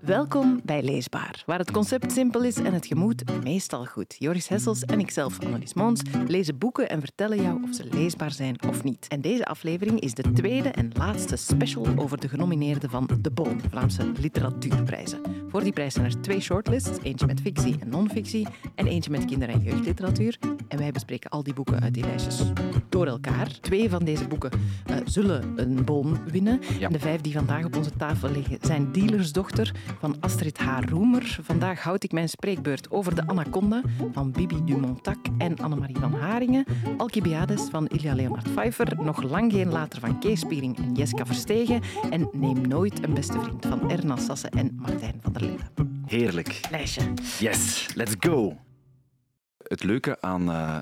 Welkom bij Leesbaar, waar het concept simpel is en het gemoed meestal goed. Joris Hessels en ikzelf, Annelies Moons, lezen boeken en vertellen jou of ze leesbaar zijn of niet. En deze aflevering is de tweede en laatste special over de genomineerden van de de Vlaamse Literatuurprijzen. Voor die prijs zijn er twee shortlists, eentje met fictie en non-fictie en eentje met kinder- en jeugdliteratuur. En wij bespreken al die boeken uit die lijstjes door elkaar. Twee van deze boeken uh, zullen een BON winnen. Ja. De vijf die vandaag op onze tafel liggen zijn Dealersdochter van Astrid H. Roemer. Vandaag houd ik mijn spreekbeurt over de Anaconda van Bibi Dumontac en Annemarie van Haringen. Alcibiades van Ilja Leonard Pfeiffer. Nog lang geen later van Kees Spiering en Jeska Verstegen. En Neem nooit een beste vriend van Erna Sasse en Martijn van der Heerlijk. Lijstje. Yes, let's go. Het leuke aan uh,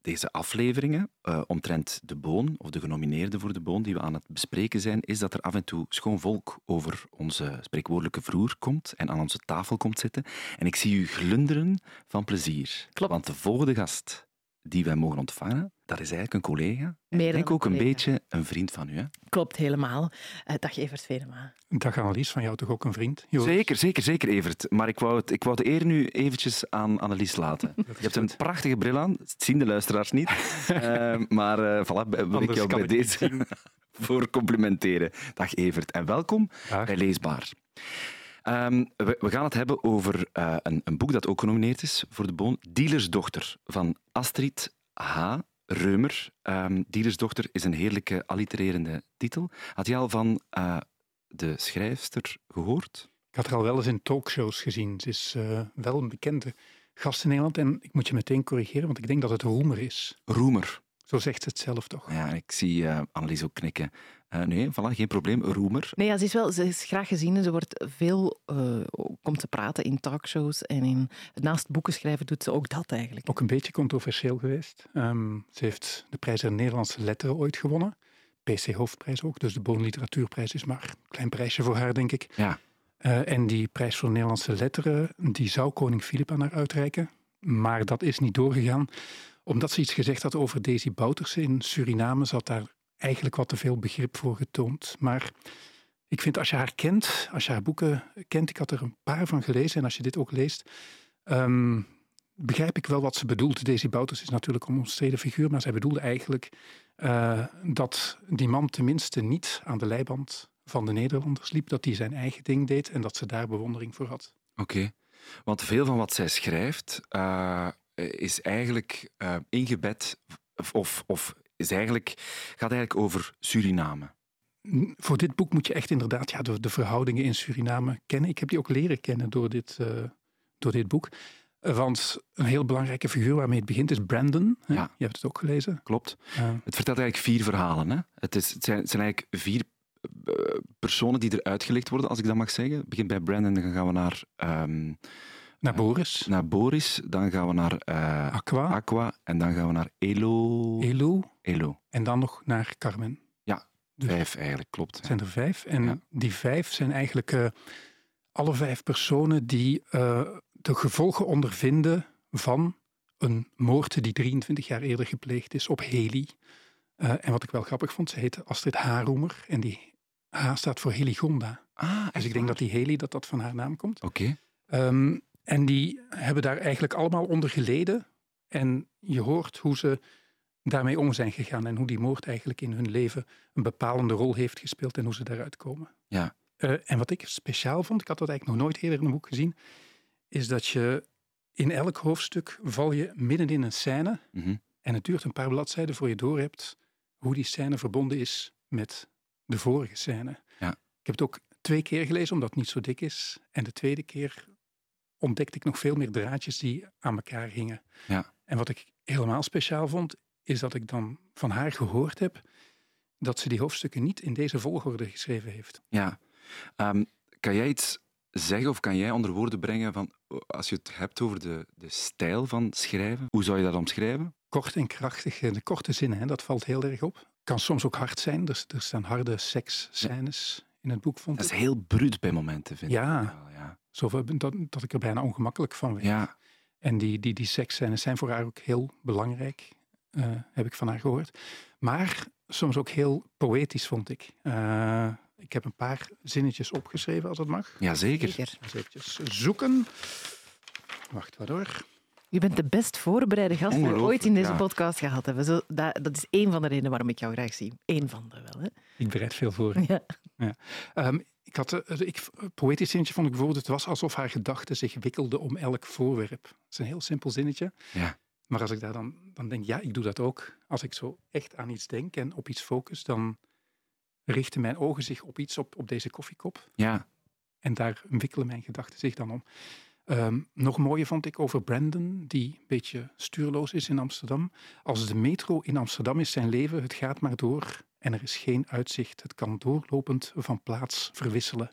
deze afleveringen uh, omtrent de boon, of de genomineerden voor de boon, die we aan het bespreken zijn, is dat er af en toe schoon volk over onze spreekwoordelijke vloer komt en aan onze tafel komt zitten. En ik zie u glunderen van plezier. Klopt. Want de volgende gast die wij mogen ontvangen, dat is eigenlijk een collega. Meer ik denk ook een collega. beetje een vriend van u. Hè? Klopt helemaal. Uh, dag Evert Venema. Dag Annelies, van jou toch ook een vriend? Joris? Zeker, zeker, zeker Evert. Maar ik wou, het, ik wou de eer nu eventjes aan Annelies laten. Je hebt een prachtige bril aan, dat zien de luisteraars niet. uh, maar uh, voilà, wil Anders ik jou bij ik deze voor complimenteren. Dag Evert en welkom Dag. bij Leesbaar. Um, we, we, gaan het hebben over uh, een, een, boek dat ook genomineerd is voor de Boon. Dealersdochter van Astrid H. Reumer. Um, Dealersdochter is een heerlijke allitererende titel. Had je al van uh, de schrijfster gehoord? Ik had haar al wel eens in talkshows gezien. Ze is uh, wel een bekende gast in Nederland. En ik moet je meteen corrigeren, want ik denk dat het Roemer is. Roemer. Zo zegt ze het zelf toch? Ja, ik zie uh, Annelies ook knikken. Uh, nee, voilà, geen probleem. Roemer. Nee, ja, ze, is wel, ze is graag gezien en ze wordt veel, uh, komt te praten in talkshows en in, naast boeken schrijven doet ze ook dat eigenlijk. Ook een beetje controversieel geweest. Um, ze heeft de prijs der Nederlandse letteren ooit gewonnen. PC Hoofdprijs ook, dus de Boon Literatuurprijs is maar een klein prijsje voor haar, denk ik. Ja. Uh, en die prijs voor Nederlandse letteren, die zou koning Filip aan haar uitreiken. Maar dat is niet doorgegaan, omdat ze iets gezegd had over Daisy Bouterse in Suriname. Had daar eigenlijk wat te veel begrip voor getoond. Maar ik vind als je haar kent, als je haar boeken kent, ik had er een paar van gelezen en als je dit ook leest, um, begrijp ik wel wat ze bedoelt. Daisy Bouterse is natuurlijk een omstreden figuur, maar zij bedoelde eigenlijk uh, dat die man tenminste niet aan de leiband van de Nederlanders liep, dat hij zijn eigen ding deed en dat ze daar bewondering voor had. Oké, want veel van wat zij schrijft uh, is eigenlijk uh, ingebed of, of is eigenlijk, gaat eigenlijk over Suriname. Voor dit boek moet je echt inderdaad ja, de, de verhoudingen in Suriname kennen. Ik heb die ook leren kennen door dit, uh, door dit boek. Want een heel belangrijke figuur waarmee het begint is Brandon. Ja. Je hebt het ook gelezen. Klopt. Het vertelt eigenlijk vier verhalen. Hè? Het, is, het, zijn, het zijn eigenlijk vier personen die eruit gelicht worden, als ik dat mag zeggen. Het begint bij Brandon, dan gaan we naar... Um, naar Boris. naar Boris, dan gaan we naar uh, Aqua. Aqua en dan gaan we naar Elo. Elo. Elo. En dan nog naar Carmen. Ja, dus vijf eigenlijk, klopt. Het zijn er vijf. En ja. die vijf zijn eigenlijk uh, alle vijf personen die uh, de gevolgen ondervinden van een moord die 23 jaar eerder gepleegd is op Heli. Uh, en wat ik wel grappig vond, ze heette Astrid Haroemer en die H staat voor Heligonda. Ah, dus ik denk dat die Heli, dat dat van haar naam komt. Oké. Okay. Um, en die hebben daar eigenlijk allemaal onder geleden. En je hoort hoe ze daarmee om zijn gegaan en hoe die moord eigenlijk in hun leven een bepalende rol heeft gespeeld en hoe ze daaruit komen. Ja. Uh, en wat ik speciaal vond, ik had dat eigenlijk nog nooit eerder in een boek gezien, is dat je in elk hoofdstuk val je midden in een scène mm -hmm. en het duurt een paar bladzijden voor je doorhebt hoe die scène verbonden is met de vorige scène. Ja. Ik heb het ook twee keer gelezen, omdat het niet zo dik is. En de tweede keer ontdekte ik nog veel meer draadjes die aan elkaar hingen. Ja. En wat ik helemaal speciaal vond, is dat ik dan van haar gehoord heb dat ze die hoofdstukken niet in deze volgorde geschreven heeft. Ja. Um, kan jij iets zeggen of kan jij onder woorden brengen van, als je het hebt over de, de stijl van schrijven, hoe zou je dat omschrijven? Kort en krachtig, de korte zinnen, hè, dat valt heel erg op. Kan soms ook hard zijn, er, er staan harde seksscènes in het boek, vond Dat is heel bruut bij momenten, vind Ja. ik. Wel, ja. Zoveel dat, dat ik er bijna ongemakkelijk van werd. Ja. En die, die, die seksscènes zijn voor haar ook heel belangrijk, uh, heb ik van haar gehoord. Maar soms ook heel poëtisch, vond ik. Uh, Ik heb een paar zinnetjes opgeschreven, als het mag. Jazeker. Zeker. Eens eventjes zoeken. Wacht, wat hoor. Je bent de best voorbereide gast die we ooit in deze ja. podcast gehad hebben. Zo, dat, dat is één van de redenen waarom ik jou graag zie. Eén van de wel. Hè? Ik bereid veel voor. Ja. Ehm, ik had, eh, ik, een poëtisch zinnetje vond ik bijvoorbeeld, het was alsof haar gedachten zich wikkelden om elk voorwerp. Dat is een heel simpel zinnetje. Ja. Maar als ik daar dan, dan denk, ja, ik doe dat ook. Als ik zo echt aan iets denk en op iets focus, dan richten mijn ogen zich op iets, op, op deze koffiekop. Ja. En daar wikkelen mijn gedachten zich dan om. Ehm, nog mooier vond ik over Brandon, die een beetje stuurloos is in Amsterdam. Als de metro in Amsterdam is zijn leven, het gaat maar door en er is geen uitzicht. Het kan doorlopend van plaats verwisselen.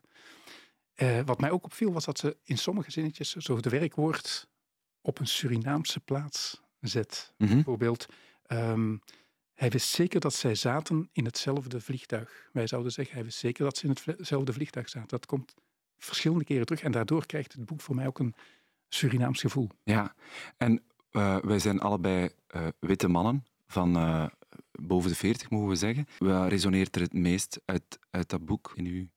Eh, wat mij ook opviel was dat ze in sommige zinnetjes zo het werkwoord op een Surinaamse plaats zet. Mhm. Bijvoorbeeld, ehm, hij wist zeker dat zij zaten in hetzelfde vliegtuig. Wij zouden zeggen, hij wist zeker dat ze in hetzelfde vliegtuig zaten. Dat komt verschillende keren terug en daardoor krijgt het boek voor mij ook een Surinaams gevoel. Ja, en eh, wij zijn allebei eh, witte mannen van boven de 40, mogen we zeggen. Wat resoneert er het meest uit, uit dat boek in uw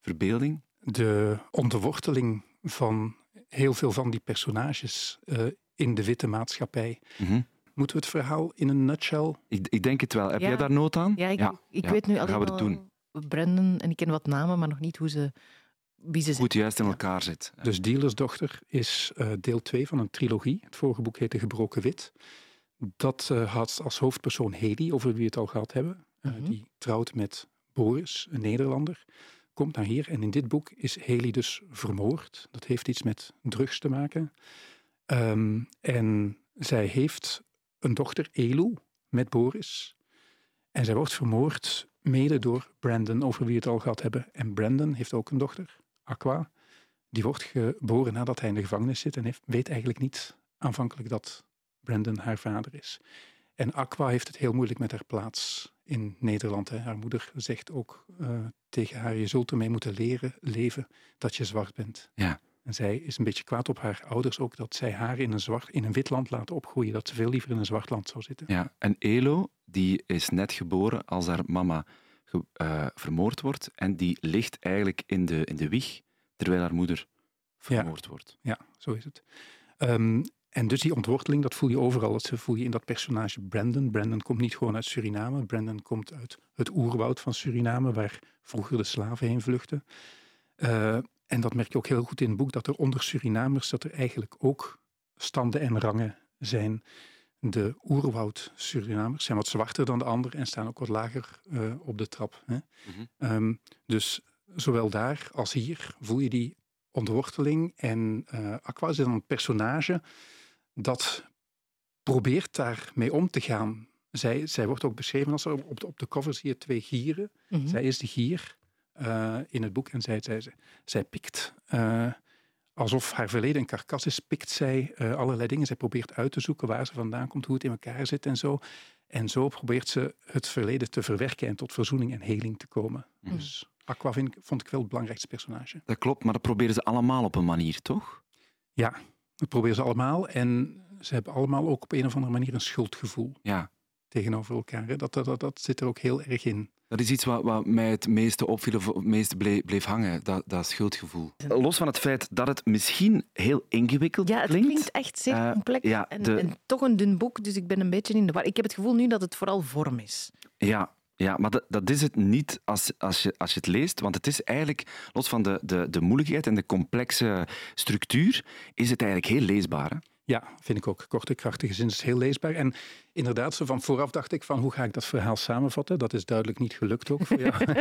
verbeelding? De onderworteling van heel veel van die personages eh, in de witte maatschappij. Mhm. Moeten we het verhaal in een nutshell ik, ik denk het wel. Heb Ja. jij daar nood aan? Ja, ik, ik ja, weet nu alleen gaan we het al doen. Brandon en ik ken wat namen, maar nog niet hoe ze, wie ze zijn. Goed juist in elkaar zit. Dus Dealersdochter is eh, deel 2 van een trilogie. Het vorige boek heette Gebroken Wit. Dat eh, had als hoofdpersoon Hedy, over wie we het al gehad hebben. Eh, Mhm. Die trouwt met Boris, een Nederlander. Komt naar hier en in dit boek is Haley dus vermoord. Dat heeft iets met drugs te maken. Ehm, en zij heeft een dochter, Elu, met Boris. En zij wordt vermoord mede door Brandon, over wie we het al gehad hebben. En Brandon heeft ook een dochter, Aqua. Die wordt geboren nadat hij in de gevangenis zit en heeft, weet eigenlijk niet aanvankelijk dat Brandon haar vader is. En Aqua heeft het heel moeilijk met haar plaats in Nederland. Hè. Haar moeder zegt ook eh, tegen haar, je zult ermee moeten leren leven dat je zwart bent. Ja. En zij is een beetje kwaad op haar ouders ook dat zij haar in een, zwart, in een wit land laten opgroeien. Dat ze veel liever in een zwart land zou zitten. Ja, en Elo, die is net geboren als haar mama ge- eh, vermoord wordt. En die ligt eigenlijk in de, in de wieg, terwijl haar moeder vermoord wordt. Ja, zo is het. Ehm, en dus die ontworteling, dat voel je overal. Dat voel je in dat personage Brandon. Brandon komt niet gewoon uit Suriname. Brandon komt uit het oerwoud van Suriname, waar vroeger de slaven heen vluchtten. Eh, en dat merk je ook heel goed in het boek, dat er onder Surinamers dat er eigenlijk ook standen en rangen zijn. De oerwoud-Surinamers zijn wat zwarter dan de anderen en staan ook wat lager eh, op de trap. Hè? Mhm. Ehm, dus zowel daar als hier voel je die ontworteling. En eh, Aqua is dan een personage dat probeert daarmee om te gaan. Zij, zij wordt ook beschreven als er op de, op de cover zie je twee gieren. Mhm. Zij is de gier eh, in het boek en zij, zij, zij, zij pikt. eh, alsof haar verleden een karkas is, pikt zij eh, allerlei dingen. Zij probeert uit te zoeken waar ze vandaan komt, hoe het in elkaar zit en zo. En zo probeert ze het verleden te verwerken en tot verzoening en heling te komen. Mhm. Dus Aqua vind, ik- vond ik wel het belangrijkste personage. Dat klopt, maar dat proberen ze allemaal op een manier, toch? Ja, dat proberen ze allemaal. En ze hebben allemaal ook op een of andere manier een schuldgevoel Ja. tegenover elkaar. hè. Dat, dat, dat, dat zit er ook heel erg in. Dat is iets wat, wat mij het meeste opviel of het meeste bleef, bleef hangen, dat, dat schuldgevoel. Los van het feit dat het misschien heel ingewikkeld Ja, het klinkt. klinkt echt zeer Eh, complex ja, en, de- en toch een dun boek, dus ik ben een beetje in de war. Ik heb het gevoel nu dat het vooral vorm is. Ja, ja maar dat, dat is het niet als, als, je, als je het leest. Want het is eigenlijk, los van de, de, de moeilijkheid en de complexe structuur, is het eigenlijk heel leesbaar. Ja, vind ik ook. Korte, krachtige zin is heel leesbaar. En inderdaad, zo van vooraf dacht ik van hoe ga ik dat verhaal samenvatten? Dat is duidelijk niet gelukt ook voor jou.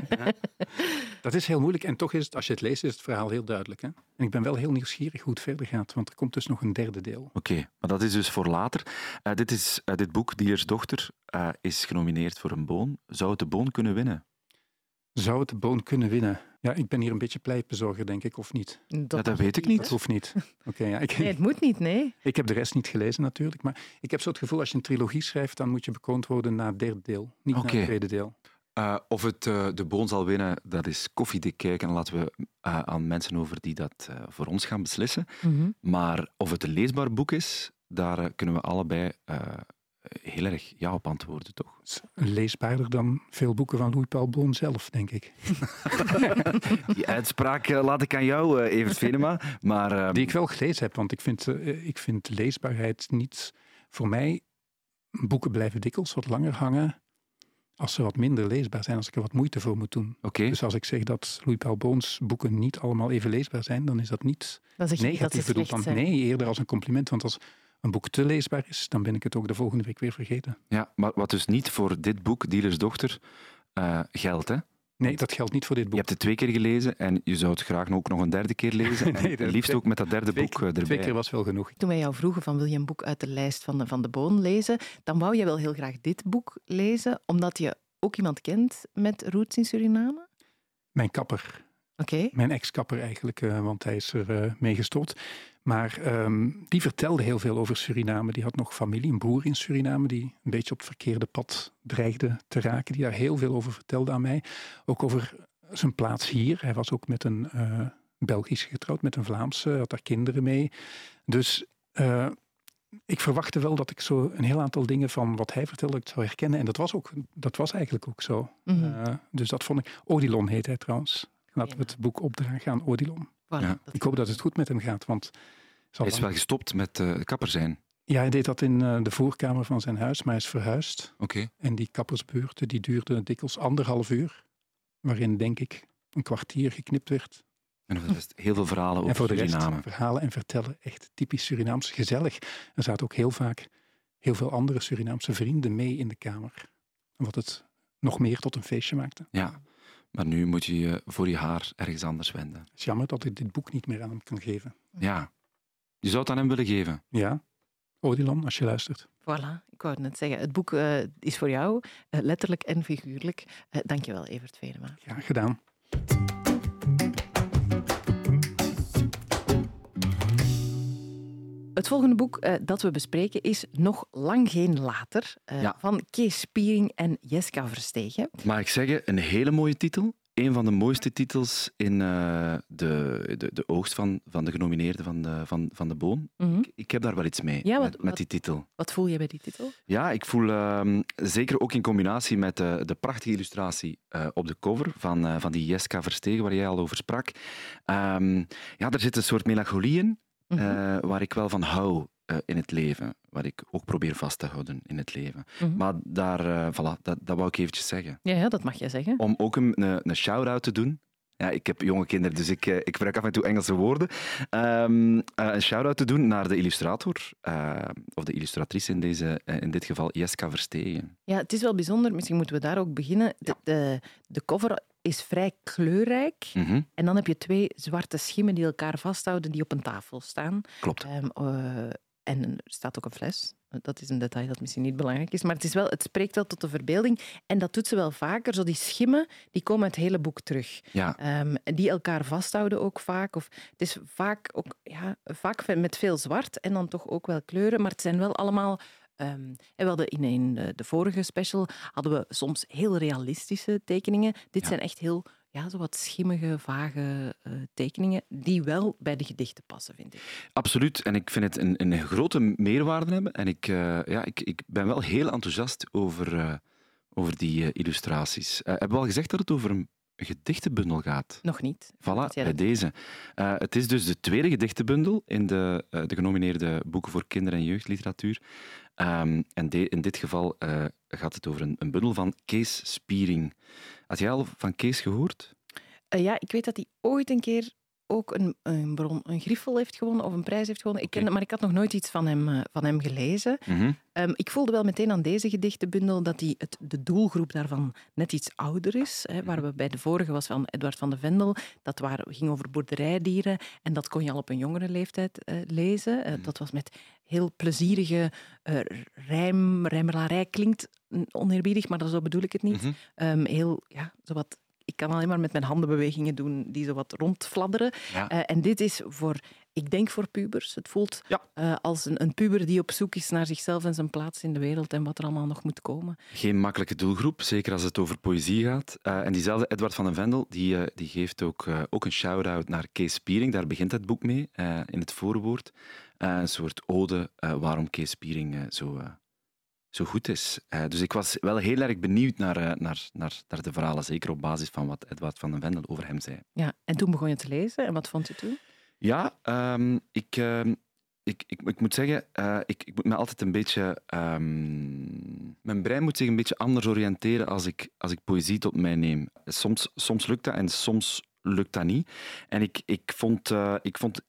dat is heel moeilijk. En toch is het, als je het leest, is het verhaal heel duidelijk. Hè? En ik ben wel heel nieuwsgierig hoe het verder gaat, want er komt dus nog een derde deel. Oké, maar dat is dus voor later. Eh, dit, is, eh, dit boek, Diers dochter, eh, is genomineerd voor een boon. Zou het de boon kunnen winnen? Zou het de boon kunnen winnen? Ja, ik ben hier een beetje pleitbezorger, denk ik, of niet? Dat, dat weet ik niet. Dat hoeft niet. Oké, ja, ik, Nee, het moet niet, nee. ik heb de rest niet gelezen natuurlijk, maar ik heb zo het gevoel als je een trilogie schrijft, dan moet je bekroond worden na het derde deel, niet na Oké. het tweede deel. Eh, of het eh, de boon zal winnen, dat is koffiedik kijken. En laten we eh, aan mensen over die dat eh, voor ons gaan beslissen. Mhm. Maar of het een leesbaar boek is, daar kunnen we allebei eh, heel erg ja op antwoorden, toch? Leesbaarder dan veel boeken van Louis Paul Boon zelf, denk ik. Die uitspraak uh, laat ik aan jou, uh, Evert Venema. Maar, uh, Die ik wel gelezen heb, want ik vind, ik vind leesbaarheid niet... Voor mij, boeken blijven dikwijls wat langer hangen als ze wat minder leesbaar zijn, als ik er wat moeite voor moet doen. Okay. Dus als ik zeg dat Louis Paul Boons boeken niet allemaal even leesbaar zijn, dan is dat niet zeg je negatief bedoeld. Want nee, eerder als een compliment. Want als een boek te leesbaar is, dan ben ik het ook de volgende week weer vergeten. Ja, maar wat dus niet voor dit boek, Dealers Dochter, uh, geldt, hè? Nee, dat geldt niet voor dit boek. Je hebt het twee keer gelezen en je zou het graag ook nog een derde keer lezen. nee, en liefst ook met dat derde twee, boek erbij. Twee keer was wel genoeg. Toen wij jou vroegen van wil je een boek uit de lijst van de, van de Boon lezen, dan wou je wel heel graag dit boek lezen, omdat je ook iemand kent met roots in Suriname? Mijn kapper. Okay. Mijn ex-kapper eigenlijk, uh, want hij is er uh, mee gestopt. Maar um, die vertelde heel veel over Suriname. Die had nog familie, een broer in Suriname, die een beetje op het verkeerde pad dreigde te raken. Die daar heel veel over vertelde aan mij. Ook over zijn plaats hier. Hij was ook met een uh, Belgisch getrouwd, met een Vlaamse, had daar kinderen mee. Dus ik verwachtte wel dat ik zo een heel aantal dingen van wat hij vertelde, ik zou herkennen. En dat was, ook, dat was eigenlijk ook zo. Mhm. Mm -hmm. uh, dus dat vond ik. Odilon heet hij trouwens. Laten we het boek opdragen aan Odilon. Voilà, ja. Ik hoop dat het goed met hem gaat, want... Hij is wel gestopt met uh, kapper zijn. Ja, hij deed dat in uh, de voorkamer van zijn huis, maar hij is verhuisd. Oké. Okay. En die kappersbeurten die duurden dikwijls anderhalf uur, waarin denk ik een kwartier geknipt werd. En voor de rest heel veel verhalen over en voor de Suriname. Rest, verhalen en vertellen, echt typisch Surinaams, gezellig. Er zaten ook heel vaak heel veel andere Surinaamse vrienden mee in de kamer. Wat het nog meer tot een feestje maakte. Ja, maar nu moet je je voor je haar ergens anders wenden. Het is jammer dat ik dit boek niet meer aan hem kan geven. Ja, je zou het aan hem willen geven. Ja, Odilon, als je luistert. Voilà, ik wou het net zeggen. Het boek uh, is voor jou, uh, letterlijk en figuurlijk. Uh, dankjewel, Evert Venema. Ja, gedaan. Het volgende boek uh, dat we bespreken is Nog lang geen later, uh, ja. van Kees Spiering en Jeska Verstegen. Mag ik zeggen, een hele mooie titel. Een van de mooiste titels in uh, de, de, de oogst van, van de genomineerden van de, van, van de Boon. Mm -hmm. ik, ik, heb daar wel iets mee, ja, wat, met, met wat, die titel. Wat voel je bij die titel? Ja, ik voel uh, zeker ook in combinatie met de, de prachtige illustratie op de cover van, van die Jeska Verstegen, waar jij al over sprak. Um, ja, er zit een soort melancholie in, mm -hmm. waar ik wel van hou uh, in het leven. Wat ik ook probeer vast te houden in het leven. Mhm. Mm -hmm. Maar daar, uh, voilà, dat, dat wou ik eventjes zeggen. Ja, ja, dat mag jij zeggen. Om ook een, een, een shout-out te doen. Ja, ik heb jonge kinderen, dus ik, ik gebruik af en toe Engelse woorden. Um, een shout-out te doen naar de illustrator, of de illustratrice in, deze, in dit geval, Jeska Verstegen. Ja, het is wel bijzonder. Misschien moeten we daar ook beginnen. De, de, de cover is vrij kleurrijk. Mm -hmm. En dan heb je twee zwarte schimmen die elkaar vasthouden, die op een tafel staan. Klopt. Um, en er staat ook een fles. Dat is een detail dat misschien niet belangrijk is. Maar het, is wel, het spreekt wel tot de verbeelding. En dat doet ze wel vaker. Zo die schimmen, die komen het hele boek terug. Ja. Um, die elkaar vasthouden ook vaak. Of, het is vaak, ook, ja, vaak met veel zwart en dan toch ook wel kleuren. Maar het zijn wel allemaal... Um, we hadden in, in de, de vorige special hadden we soms heel realistische tekeningen. Dit Ja. zijn echt heel ja, zo wat schimmige, vage uh, tekeningen die wel bij de gedichten passen, vind ik. Absoluut. En ik vind het een, een grote meerwaarde hebben. En ik, uh, ja, ik, ik ben wel heel enthousiast over, uh, over die illustraties. hebben we al gezegd dat het over een gedichtenbundel gaat? Nog niet. Voilà, bij deze. het is dus de tweede gedichtenbundel in de, de genomineerde boeken voor kinder- en jeugdliteratuur. Um, en in dit geval gaat het over een, een bundel van Kees Spiering. Had jij al van Kees gehoord? Uh, ja, ik weet dat hij ooit een keer ook een, een, bron, een griffel heeft gewonnen of een prijs heeft gewonnen. Ik kende, maar ik had nog nooit iets van hem, uh, van hem gelezen. Mhm. Um, ik voelde wel meteen aan deze gedichtenbundel dat die het, de doelgroep daarvan net iets ouder is. Hè, waar we bij de vorige was van Edward van de Vendel. Dat waar, ging over boerderijdieren en dat kon je al op een jongere leeftijd uh, lezen. Uh, Mhm. Dat was met heel plezierige rijm, rijmelarij. Klinkt oneerbiedig, maar zo bedoel ik het niet. Mhm. Um, heel, ja, zowat ik kan alleen maar met mijn handenbewegingen doen die zo wat rondfladderen. Ja. Uh, en dit is voor, ik denk voor pubers. Het voelt Ja. uh, als een, een, puber die op zoek is naar zichzelf en zijn plaats in de wereld en wat er allemaal nog moet komen. Geen makkelijke doelgroep, zeker als het over poëzie gaat. Uh, en diezelfde Edward van den Vendel, die, die geeft ook, ook een shout-out naar Kees Spiering. Daar begint het boek mee, in het voorwoord. een soort ode waarom Kees Spiering zo zo goed is. Uh, dus ik was wel heel erg benieuwd naar, uh, naar, naar, naar de verhalen, zeker op basis van wat Edward van den Vendel over hem zei. Ja, en toen begon je te lezen en wat vond je toen? Ja, um, ik, uh, ik, ik, ik, moet zeggen, uh, ik, ik moet me altijd een beetje. Um, mijn brein moet zich een beetje anders oriënteren als ik, als ik poëzie tot mij neem. Soms, soms lukt dat en soms lukt dat niet. En ik, ik vond, ik vond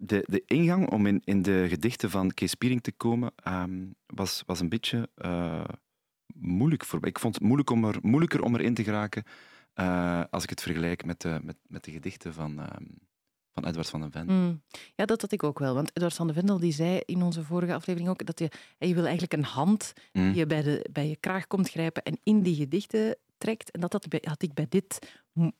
de, de ingang om in, in de gedichten van Kees Spiering te komen, um, was, was een beetje uh, moeilijk voor mij. Ik vond het moeilijk om er, moeilijker om erin te geraken uh, als ik het vergelijk met de, met, met de gedichten van, um, van Edward van den Vendel. Mm. Ja, dat had ik ook wel. Want Edward van den Vendel die zei in onze vorige aflevering ook dat je, je wil eigenlijk een hand mm. die je bij, de, bij je kraag komt grijpen en in die gedichten trekt. En dat had, had ik bij dit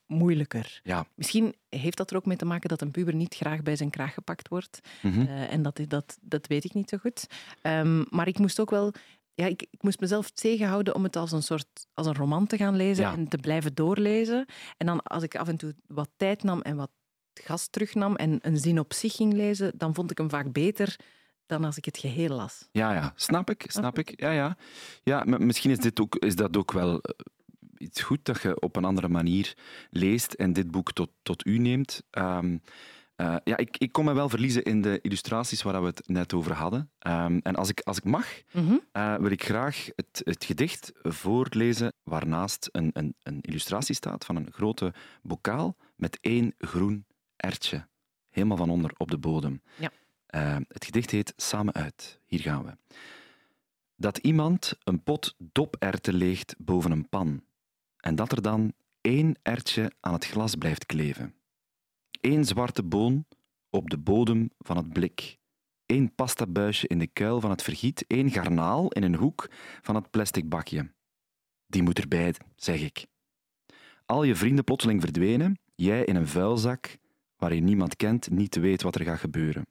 moeilijker. Ja. Misschien heeft dat er ook mee te maken dat een puber niet graag bij zijn kraag gepakt wordt. Mm -hmm. uh, en dat, dat, dat weet ik niet zo goed. Um, maar ik moest ook wel ja, ik, ik, moest mezelf tegenhouden om het als een soort als een roman te gaan lezen ja. en te blijven doorlezen. En dan als ik af en toe wat tijd nam en wat gas terugnam en een zin op zich ging lezen, dan vond ik hem vaak beter dan als ik het geheel las. Ja, ja, snap ik, snap ik. Ja, ja. ja misschien is, dit ook, is dat ook wel iets goed dat je op een andere manier leest en dit boek tot, tot u neemt. Um, uh, ja, ik, ik kon me wel verliezen in de illustraties waar we het net over hadden. Um, en als ik, als ik mag, mm -hmm. uh, wil ik graag het, het gedicht voorlezen waarnaast een, een, een illustratie staat van een grote bokaal met één groen ertje, helemaal van onder op de bodem. Ja. Uh, het gedicht heet Samen uit. Hier gaan we. Dat iemand een pot doperwten leegt boven een pan en dat er dan één ertje aan het glas blijft kleven. Eén zwarte boon op de bodem van het blik. Eén pastabuisje in de kuil van het vergiet. Één garnaal in een hoek van het plastic bakje. Die moet erbij, zeg ik. Al je vrienden plotseling verdwenen, jij in een vuilzak waar je niemand kent, niet weet wat er gaat gebeuren.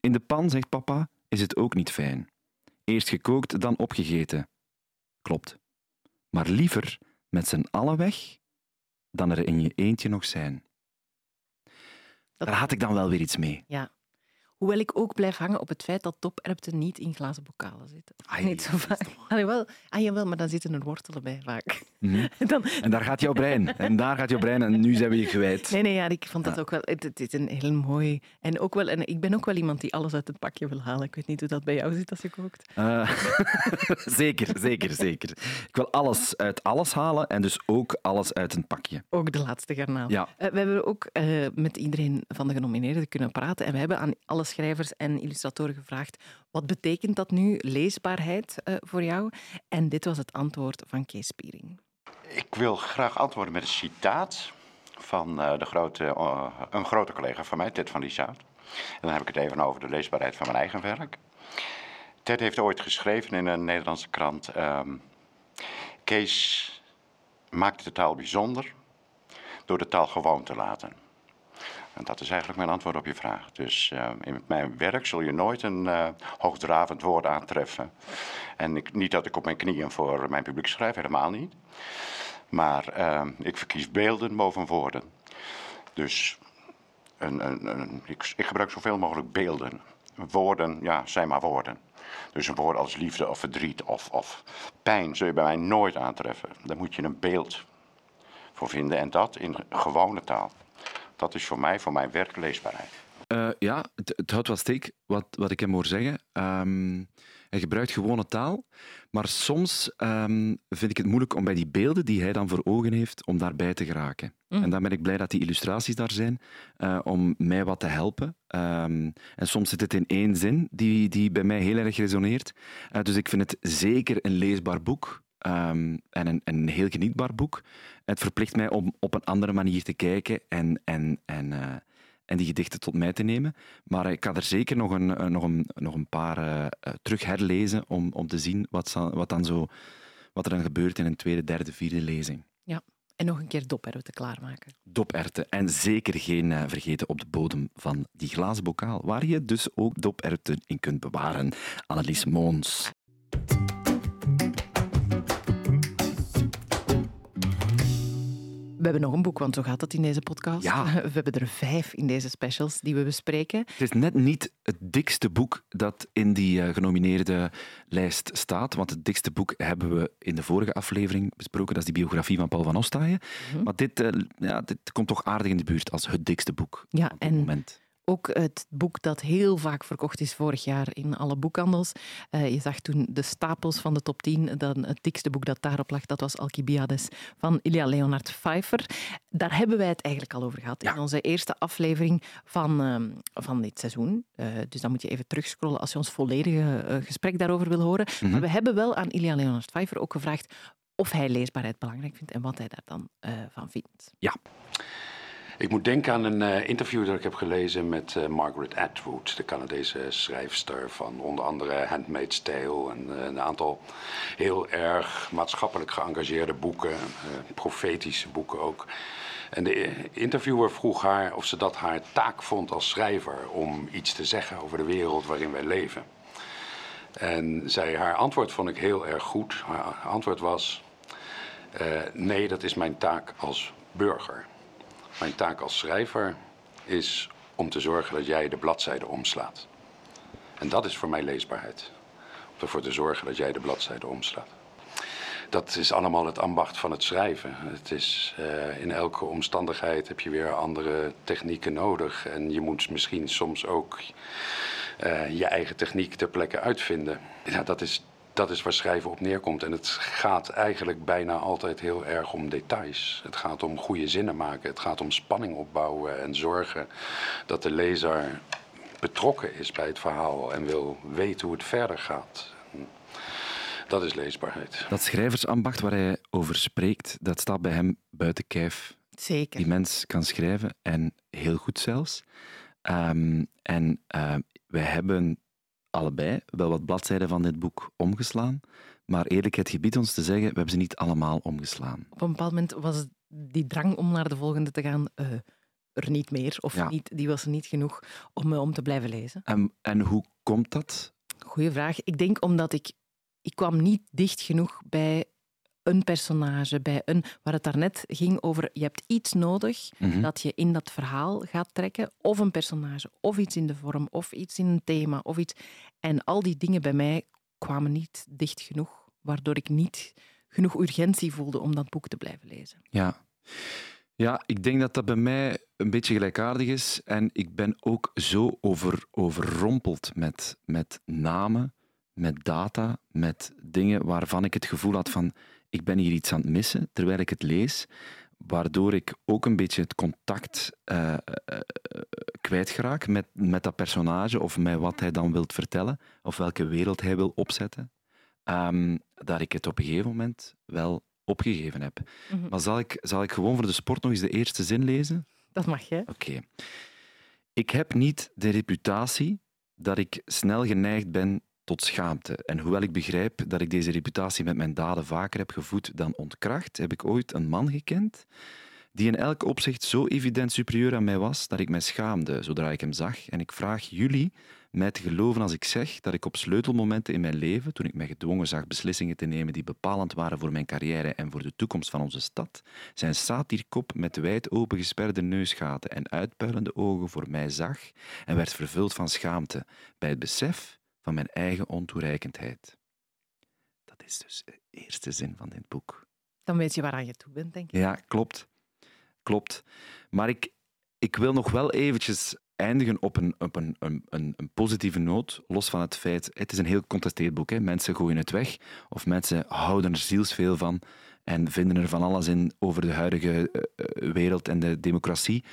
In de pan, zegt papa, is het ook niet fijn. Eerst gekookt, dan opgegeten. Klopt. Maar liever met z'n allen weg dan er in je eentje nog zijn. Dat... Daar had ik dan wel weer iets mee. Ja. Hoewel ik ook blijf hangen op het feit dat toperpten niet in glazen bokalen zitten. Ai, niet zo vaak. Allee, wel, ah, jawel, maar dan zitten er wortelen bij vaak. Mm -hmm. dan... En daar gaat jouw brein. En daar gaat jouw brein. En nu zijn we je kwijt. Nee, nee, ja, ik vond dat ja. ook wel... Het, het, is een heel mooi... En, ook wel, en ik ben ook wel iemand die alles uit het pakje wil halen. Ik weet niet hoe dat bij jou zit als je kookt. Uh, zeker, zeker, zeker. Ik wil alles uit alles halen en dus ook alles uit een pakje. Ook de laatste garnaal. Ja. Uh, we hebben ook uh, met iedereen van de genomineerden kunnen praten. En we hebben aan alle schrijvers en illustratoren gevraagd wat betekent dat nu, leesbaarheid, uh, voor jou? En dit was het antwoord van Kees Spiering. Ik wil graag antwoorden met een citaat van uh, de grote, uh, een grote collega van mij, Ted van Lieshout. En dan heb ik het even over de leesbaarheid van mijn eigen werk. Ted heeft ooit geschreven in een Nederlandse krant... Um, Kees maakt de taal bijzonder door de taal gewoon te laten. En dat is eigenlijk mijn antwoord op je vraag. Dus uh, in mijn werk zul je nooit een uh, hoogdravend woord aantreffen. En ik, niet dat ik op mijn knieën voor mijn publiek schrijf, helemaal niet. Maar uh, ik verkies beelden boven woorden. Dus een, een, ik, gebruik zoveel mogelijk beelden. Woorden, ja, zijn maar woorden. Dus een woord als liefde of verdriet of, of pijn zul je bij mij nooit aantreffen. Daar moet je een beeld voor vinden en dat in gewone taal. Dat is voor mij, voor mijn werk, leesbaarheid. Uh, ja, het, het, houdt wel steek wat, wat ik hem hoor zeggen. Um, hij gebruikt gewone taal, maar soms um, vind ik het moeilijk om bij die beelden die hij dan voor ogen heeft, om daarbij te geraken. Mm. En dan ben ik blij dat die illustraties daar zijn, uh, om mij wat te helpen. Um, en soms zit het in één zin die, die bij mij heel erg resoneert. Uh, dus ik vind het zeker een leesbaar boek. Um, en een, een, heel genietbaar boek. Het verplicht mij om op een andere manier te kijken en, en, en, uh, en die gedichten tot mij te nemen. Maar ik ga er zeker nog een, nog een, nog een paar uh, terug herlezen om, om te zien wat, wat, dan zo, wat er dan gebeurt in een tweede, derde, vierde lezing. Ja. En nog een keer doperwten klaarmaken. Doperwten. En zeker geen uh, vergeten op de bodem van die glazen bokaal, waar je dus ook doperwten in kunt bewaren. Annelies Moons. We hebben nog een boek, want zo gaat het in deze podcast. Ja. We hebben er vijf in deze specials die we bespreken. Het is net niet het dikste boek dat in die uh, genomineerde lijst staat, want het dikste boek hebben we in de vorige aflevering besproken, dat is die biografie van Paul van Ostaaien. Mm -hmm. Maar dit, uh, ja, dit komt toch aardig in de buurt als het dikste boek ja, op dit en moment. Ook het boek dat heel vaak verkocht is vorig jaar in alle boekhandels. Uh, je zag toen de stapels van de top 10. Dan het dikste boek dat daarop lag, dat was Alcibiades van Ilya Leonard Pfeiffer. Daar hebben wij het eigenlijk al over gehad Ja. in onze eerste aflevering van, uh, van dit seizoen. Uh, dus dan moet je even terugscrollen als je ons volledige uh, gesprek daarover wil horen. Mhm. Maar we hebben wel aan Ilya Leonard Pfeiffer ook gevraagd of hij leesbaarheid belangrijk vindt en wat hij daar dan van vindt. Ja. Ik moet denken aan een uh, interview dat ik heb gelezen met uh, Margaret Atwood, de Canadese schrijfster van onder andere Handmaid's Tale en uh, een aantal heel erg maatschappelijk geëngageerde boeken, profetische boeken ook. En de interviewer vroeg haar of ze dat haar taak vond als schrijver om iets te zeggen over de wereld waarin wij leven. En zij, haar antwoord vond ik heel erg goed. Haar antwoord was: nee, dat is mijn taak als burger. Mijn taak als schrijver is om te zorgen dat jij de bladzijde omslaat. En dat is voor mij leesbaarheid. Om ervoor te zorgen dat jij de bladzijde omslaat. Dat is allemaal het ambacht van het schrijven. Het is, uh, in elke omstandigheid heb je weer andere technieken nodig. En je moet misschien soms ook uh, je eigen techniek ter plekke uitvinden. Ja, dat is dat is waar schrijven op neerkomt. En het gaat eigenlijk bijna altijd heel erg om details. Het gaat om goede zinnen maken. Het gaat om spanning opbouwen en zorgen dat de lezer betrokken is bij het verhaal en wil weten hoe het verder gaat. Dat is leesbaarheid. Dat schrijversambacht waar hij over spreekt, dat staat bij hem buiten kijf. Zeker. Die mens kan schrijven en heel goed zelfs. Um, en uh, wij hebben allebei wel wat bladzijden van dit boek omgeslaan. Maar eerlijkheid gebiedt ons te zeggen, we hebben ze niet allemaal omgeslaan. Op een bepaald moment was die drang om naar de volgende te gaan uh, er niet meer. Of Ja. niet, die was er niet genoeg om, uh, om te blijven lezen. En, en hoe komt dat? Goeie vraag. Ik denk omdat ik... Ik kwam niet dicht genoeg bij een personage, bij een... Waar het daarnet ging over, je hebt iets nodig Mhm. dat je in dat verhaal gaat trekken. Of een personage, of iets in de vorm, of iets in een thema, of iets... En al die dingen bij mij kwamen niet dicht genoeg, waardoor ik niet genoeg urgentie voelde om dat boek te blijven lezen. Ja. Ja, ik denk dat dat bij mij een beetje gelijkaardig is. En ik ben ook zo over, overrompeld met, met namen, met data, met dingen waarvan ik het gevoel had van ik ben hier iets aan het missen terwijl ik het lees, waardoor ik ook een beetje het contact uh, uh, kwijtgeraak met, met dat personage of met wat hij dan wilt vertellen of welke wereld hij wil opzetten. Um, dat ik het op een gegeven moment wel opgegeven heb. Mhm. Maar zal ik, zal ik gewoon voor de sport nog eens de eerste zin lezen? Dat mag je. Oké. Okay. Ik heb niet de reputatie dat ik snel geneigd ben tot schaamte. En hoewel ik begrijp dat ik deze reputatie met mijn daden vaker heb gevoed dan ontkracht, heb ik ooit een man gekend die in elk opzicht zo evident superieur aan mij was dat ik mij schaamde zodra ik hem zag. En ik vraag jullie mij te geloven als ik zeg dat ik op sleutelmomenten in mijn leven, toen ik mij gedwongen zag beslissingen te nemen die bepalend waren voor mijn carrière en voor de toekomst van onze stad, zijn satierkop met wijd open gesperde neusgaten en uitpuilende ogen voor mij zag en werd vervuld van schaamte bij het besef van mijn eigen ontoereikendheid. Dat is dus de eerste zin van dit boek. Dan weet je waaraan je toe bent, denk ik. Ja, klopt. Klopt. Maar ik, ik wil nog wel eventjes eindigen op een, op een, een, een, positieve noot, los van het feit, het is een heel contesteerd boek. Hè. Mensen gooien het weg, of mensen houden er zielsveel van en vinden er van alles in over de huidige uh, wereld en de democratie.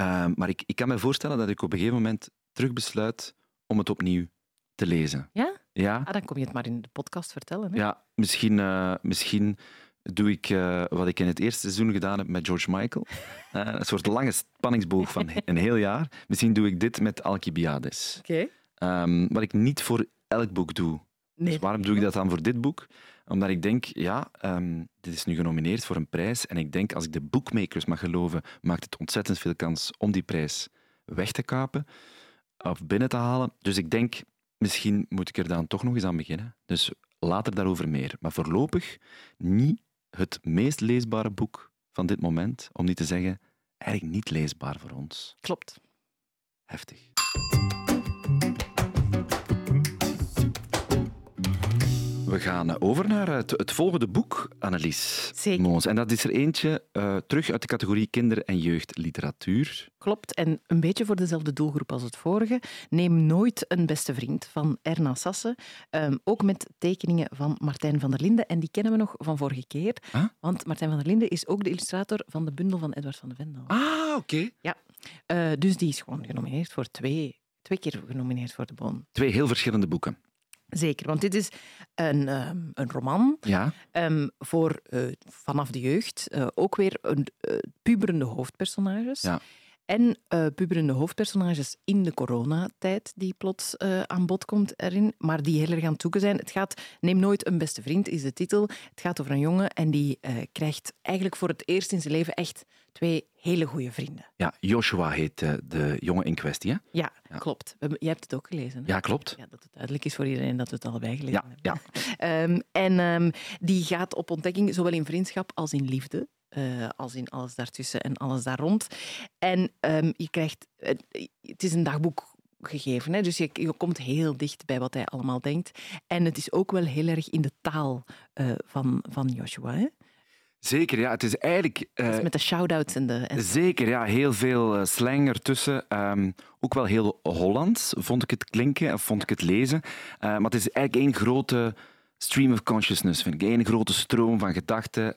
Uh, maar ik, ik kan me voorstellen dat ik op een gegeven moment terug besluit om het opnieuw te lezen. Ja? Ja. Ah, dan kom je het maar in de podcast vertellen. Hè? Ja, misschien, uh, misschien doe ik uh, wat ik in het eerste seizoen gedaan heb met George Michael. Uh, een soort lange spanningsboog van een heel jaar. Misschien doe ik dit met Alcibiades. Oké. Okay. Um, wat ik niet voor elk boek doe. Nee. Dus waarom doe ik dat dan voor dit boek? Omdat ik denk, ja, um, dit is nu genomineerd voor een prijs. En ik denk, als ik de bookmakers mag geloven, maakt het ontzettend veel kans om die prijs weg te kapen of binnen te halen. Dus ik denk, misschien moet ik er dan toch nog eens aan beginnen. Dus later daarover meer. Maar voorlopig niet het meest leesbare boek van dit moment, om niet te zeggen, eigenlijk niet leesbaar voor ons. Klopt. Heftig. We gaan over naar het, het volgende boek, Annelies Zeker. Moons. En dat is er eentje uh, terug uit de categorie kinder- en jeugdliteratuur. Klopt, en een beetje voor dezelfde doelgroep als het vorige. Neem nooit een beste vriend van Erna Sassen. Um, ook met tekeningen van Martijn van der Linden. En die kennen we nog van vorige keer. Huh? Want Martijn van der Linden is ook de illustrator van de bundel van Edward van de Vendel. Ah, oké. Okay. Ja, uh, dus die is gewoon genomineerd voor twee, twee keer genomineerd voor de Bon. Twee heel verschillende boeken. Zeker, want dit is een, um, een roman ja. um, voor uh, vanaf de jeugd. Uh, ook weer een, uh, puberende hoofdpersonages. Ja. En puberende hoofdpersonages in de coronatijd die plots aan bod komt erin, maar die heel erg aan het zoeken zijn. Het gaat Neem nooit een beste vriend, is de titel. Het gaat over een jongen en die krijgt eigenlijk voor het eerst in zijn leven echt twee hele goede vrienden. Ja, Joshua heet de jongen in kwestie, hè? Ja, ja. klopt. Jij hebt het ook gelezen. Hè? Ja, klopt. Ja, dat het duidelijk is voor iedereen dat we het allebei gelezen ja, hebben. Ja. um, en um, die gaat op ontdekking, zowel in vriendschap als in liefde. Uh, als in alles daartussen en alles daar rond. En um, je krijgt... Uh, het is een dagboek gegeven. Hè? Dus je, je, komt heel dicht bij wat hij allemaal denkt. En het is ook wel heel erg in de taal uh, van, van Joshua. Hè? Zeker, ja. Het is eigenlijk... Dus met de shout-outs en de... En... Zeker, ja. Heel veel slang ertussen. Um, ook wel heel Hollands, vond ik het klinken, of vond ik het lezen. Maar het is eigenlijk één grote stream of consciousness, vind ik. Eén grote stroom van gedachten.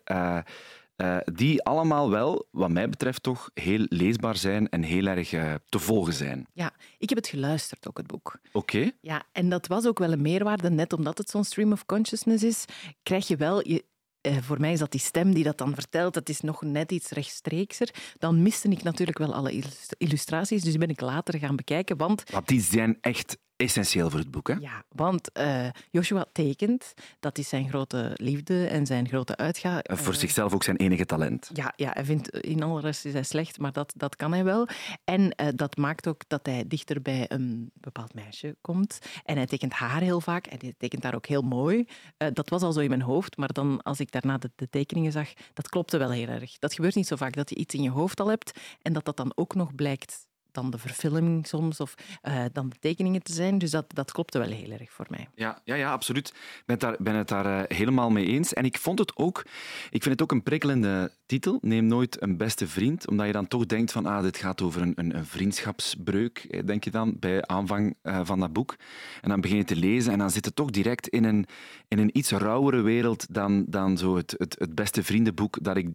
Die allemaal wel, wat mij betreft toch, heel leesbaar zijn en heel erg te volgen zijn. Ja, ik heb het geluisterd, ook het boek. Oké. Okay. Ja, en dat was ook wel een meerwaarde, net omdat het zo'n stream of consciousness is, krijg je wel... Je, uh, voor mij is dat die stem die dat dan vertelt, dat is nog net iets rechtstreekser. Dan miste ik natuurlijk wel alle illustraties, dus ben ik later gaan bekijken. Want, want die zijn echt essentieel voor het boek, hè? Ja, want uh, Joshua tekent, dat is zijn grote liefde en zijn grote uitga. Uh, voor zichzelf ook zijn enige talent. Ja, ja hij vindt in alle rest is hij slecht, maar dat, dat kan hij wel. En uh, dat maakt ook dat hij dichter bij een bepaald meisje komt. En hij tekent haar heel vaak en hij tekent haar ook heel mooi. dat was al zo in mijn hoofd, maar dan als ik daarna de, de tekeningen zag, dat klopte wel heel erg. Dat gebeurt niet zo vaak, dat je iets in je hoofd al hebt en dat dat dan ook nog blijkt dan de verfilming soms of uh, dan de tekeningen te zijn. Dus dat, dat klopte wel heel erg voor mij. Ja, ja, ja absoluut. Ik ben ben het daar uh, helemaal mee eens. En ik vond het ook, ik vind het ook een prikkelende titel. Neem nooit een beste vriend, omdat je dan toch denkt van ah, dit gaat over een, een, een vriendschapsbreuk, denk je dan, bij aanvang van dat boek. En dan begin je te lezen en dan zit het toch direct in een, in een iets rauwere wereld dan, dan zo het, het, het beste vriendenboek dat ik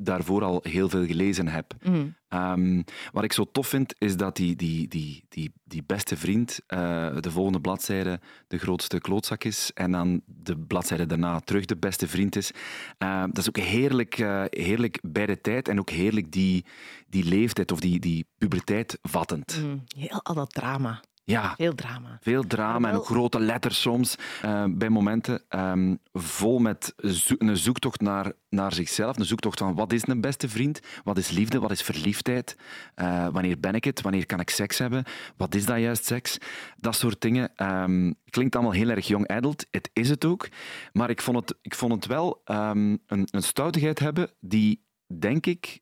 daarvoor al heel veel gelezen heb. Mm. Um, wat ik zo tof vind, is dat die, die, die, die, die beste vriend uh, de volgende bladzijde de grootste klootzak is en dan de bladzijde daarna terug de beste vriend is. Uh, dat is ook heerlijk, uh, heerlijk bij de tijd en ook heerlijk die, die leeftijd of die, die puberteit vattend. Mm. Heel al dat drama. Ja, veel drama. Veel drama wel... en ook grote letters soms uh, bij momenten. Um, vol met zo een zoektocht naar, naar zichzelf. Een zoektocht van wat is een beste vriend? Wat is liefde? Wat is verliefdheid? Uh, wanneer ben ik het? Wanneer kan ik seks hebben? Wat is dat juist seks? Dat soort dingen. Um, klinkt allemaal heel erg jong adult. Het is het ook. Maar ik vond het, ik vond het wel um, een, een stoutigheid hebben die, denk ik,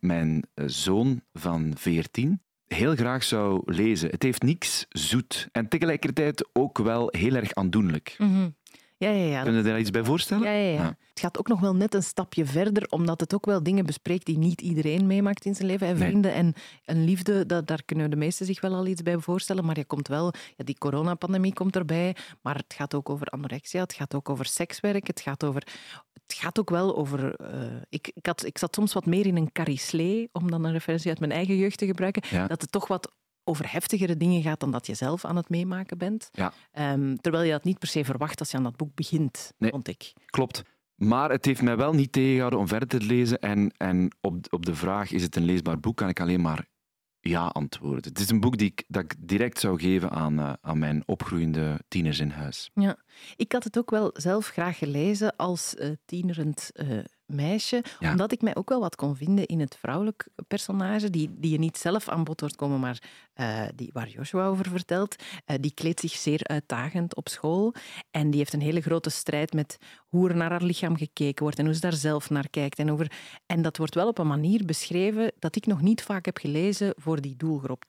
mijn zoon van 14 heel graag zou lezen. Het heeft niks zoet en tegelijkertijd ook wel heel erg aandoenlijk. Mm -hmm. Ja, ja, ja. Kun je daar iets bij voorstellen? Ja, ja, ja, ja, Het gaat ook nog wel net een stapje verder, omdat het ook wel dingen bespreekt die niet iedereen meemaakt in zijn leven. En Nee. vrienden en, en liefde, dat, daar kunnen de meesten zich wel al iets bij voorstellen. Maar je komt wel, ja, die coronapandemie komt erbij, maar het gaat ook over anorexia, het gaat ook over sekswerk, het gaat, over, het gaat ook wel over... eh, ik, ik, had, ik zat soms wat meer in een carisslee, om dan een referentie uit mijn eigen jeugd te gebruiken, Ja. dat het toch wat over heftigere dingen gaat dan dat je zelf aan het meemaken bent. Ja. Ehm, terwijl je dat niet per se verwacht als je aan dat boek begint, Nee. vond ik. Klopt. Maar het heeft mij wel niet tegengehouden om verder te lezen. En, en op, op de vraag, is het een leesbaar boek, kan ik alleen maar ja antwoorden. Het is een boek die ik, dat ik direct zou geven aan, eh, aan mijn opgroeiende tieners in huis. Ja, ik had het ook wel zelf graag gelezen als eh, tienerend eh, meisje, Ja. omdat ik mij ook wel wat kon vinden in het vrouwelijk personage, die, die je niet zelf aan bod hoort komen, maar eh, die, waar Joshua over vertelt. Eh, die kleedt zich zeer uitdagend op school en die heeft een hele grote strijd met hoe er naar haar lichaam gekeken wordt en hoe ze daar zelf naar kijkt. En, over... en dat wordt wel op een manier beschreven dat ik nog niet vaak heb gelezen voor die doelgroep.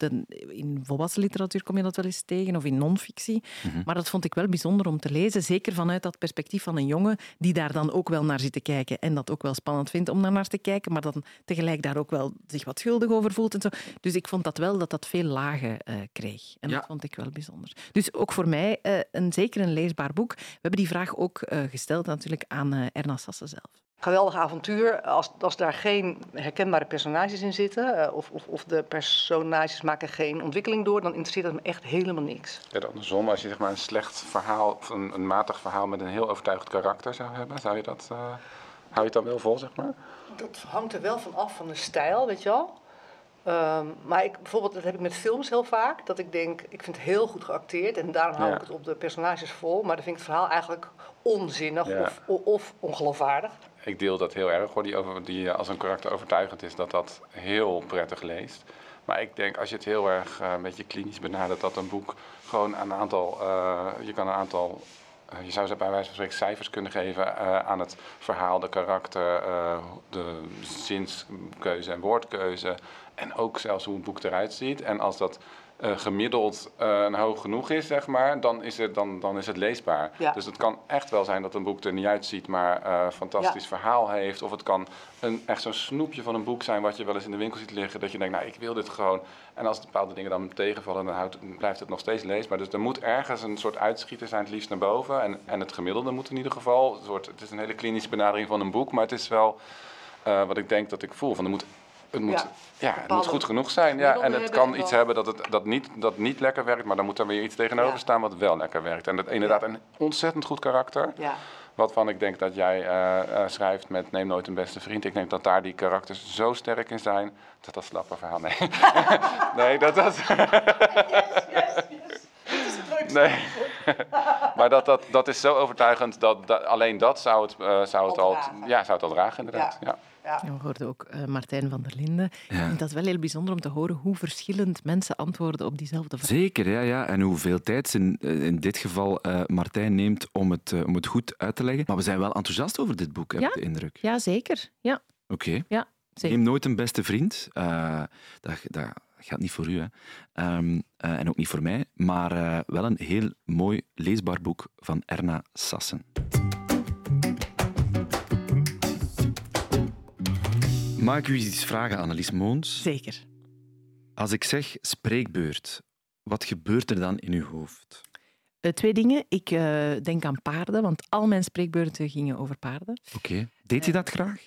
in volwassen literatuur kom je dat wel eens tegen, of in non-fictie. Mhm. Maar dat vond ik wel bijzonder om te lezen, zeker vanuit dat perspectief van een jongen die daar dan ook wel naar zit te kijken en dat ook wel spannend vindt om daar naar te kijken, maar dan tegelijk daar ook wel zich wat schuldig over voelt en zo. Dus ik vond dat wel dat dat veel lagen uh, kreeg. En dat vond ik wel bijzonder. Dus ook voor mij uh, een, zeker een leesbaar boek. We hebben die vraag ook uh, gesteld natuurlijk aan Erna Sassen zelf. Geweldig avontuur. Als, als daar geen herkenbare personages in zitten, of, of, of, de personages maken geen ontwikkeling door, dan interesseert dat me echt helemaal niks. Ja, andersom, als je zeg maar, een slecht verhaal, of een, een matig verhaal met een heel overtuigend karakter zou hebben, zou je dat, uh, hou je het dan wel vol, zeg maar? Dat hangt er wel van af van de stijl, weet je wel. Um, maar ik, bijvoorbeeld, dat heb ik met films heel vaak. Dat ik denk, ik vind het heel goed geacteerd. En daarom hou ik het op de personages vol. Maar dan vind ik het verhaal eigenlijk onzinnig of, of ongeloofwaardig. Ik deel dat heel erg hoor. Die, over, die als een karakter overtuigend is, dat dat heel prettig leest. Maar ik denk, als je het heel erg uh, een beetje klinisch benadert, dat een boek gewoon een aantal. Uh, je kan een aantal je zou ze bij wijze van spreken cijfers kunnen geven uh, aan het verhaal, de karakter, uh, de zinskeuze en woordkeuze. En ook zelfs hoe een boek eruit ziet. En als dat uh, gemiddeld uh, hoog genoeg is, zeg maar, dan is het, dan, dan is het leesbaar. Ja. Dus het kan echt wel zijn dat een boek er niet uitziet, maar een uh, fantastisch ja. verhaal heeft. Of het kan een, echt zo'n snoepje van een boek zijn wat je wel eens in de winkel ziet liggen. Dat je denkt, nou, ik wil dit gewoon. En als bepaalde dingen dan tegenvallen, dan houdt, blijft het nog steeds leesbaar. Dus er moet ergens een soort uitschieter zijn, het liefst naar boven. En, en het gemiddelde moet in ieder geval. Het, wordt, het is een hele klinische benadering van een boek, maar het is wel wat ik denk dat ik voel. Van, er moet het moet, ja, ja het moet goed genoeg zijn. Ja. En het kan iets hebben dat, het, dat, niet, dat niet lekker werkt, maar dan moet er weer iets tegenover staan wat wel lekker werkt. En dat inderdaad een ontzettend goed karakter. Ja. Wat van ik denk dat jij uh, uh, schrijft met Neem nooit een beste vriend. Ik denk dat daar die karakters zo sterk in zijn. Dat dat slappe verhaal. Nee, nee dat dat. yes, yes, yes. Nee. maar dat, dat, dat is zo overtuigend dat, dat alleen dat zou het, uh, zou het al, ja, zou het al dragen, inderdaad. Ja. Ja. we hoorden ook uh, Martijn van der Linden. Ik vind dat wel heel bijzonder om te horen hoe verschillend mensen antwoorden op diezelfde vraag. Zeker, ja, ja. en hoeveel tijd ze in, eh, in dit geval uh, Martijn neemt om het, uh, om het goed uit te leggen. Maar we zijn wel enthousiast over dit boek, heb ja? ik de indruk. Ja, zeker. Ja. Oké. Okay. Ja, Neem nooit een beste vriend. dat, dat gaat niet voor u, hè. Um, en ook niet voor mij. Maar wel een heel mooi leesbaar boek van Erna Sassen. Mag ik u iets vragen, Annelies Moons? Zeker. Als ik zeg spreekbeurt, wat gebeurt er dan in uw hoofd? Uh, twee dingen. Ik uh, denk aan paarden, want al mijn spreekbeurten gingen over paarden. Oké. Okay. Deed je dat graag?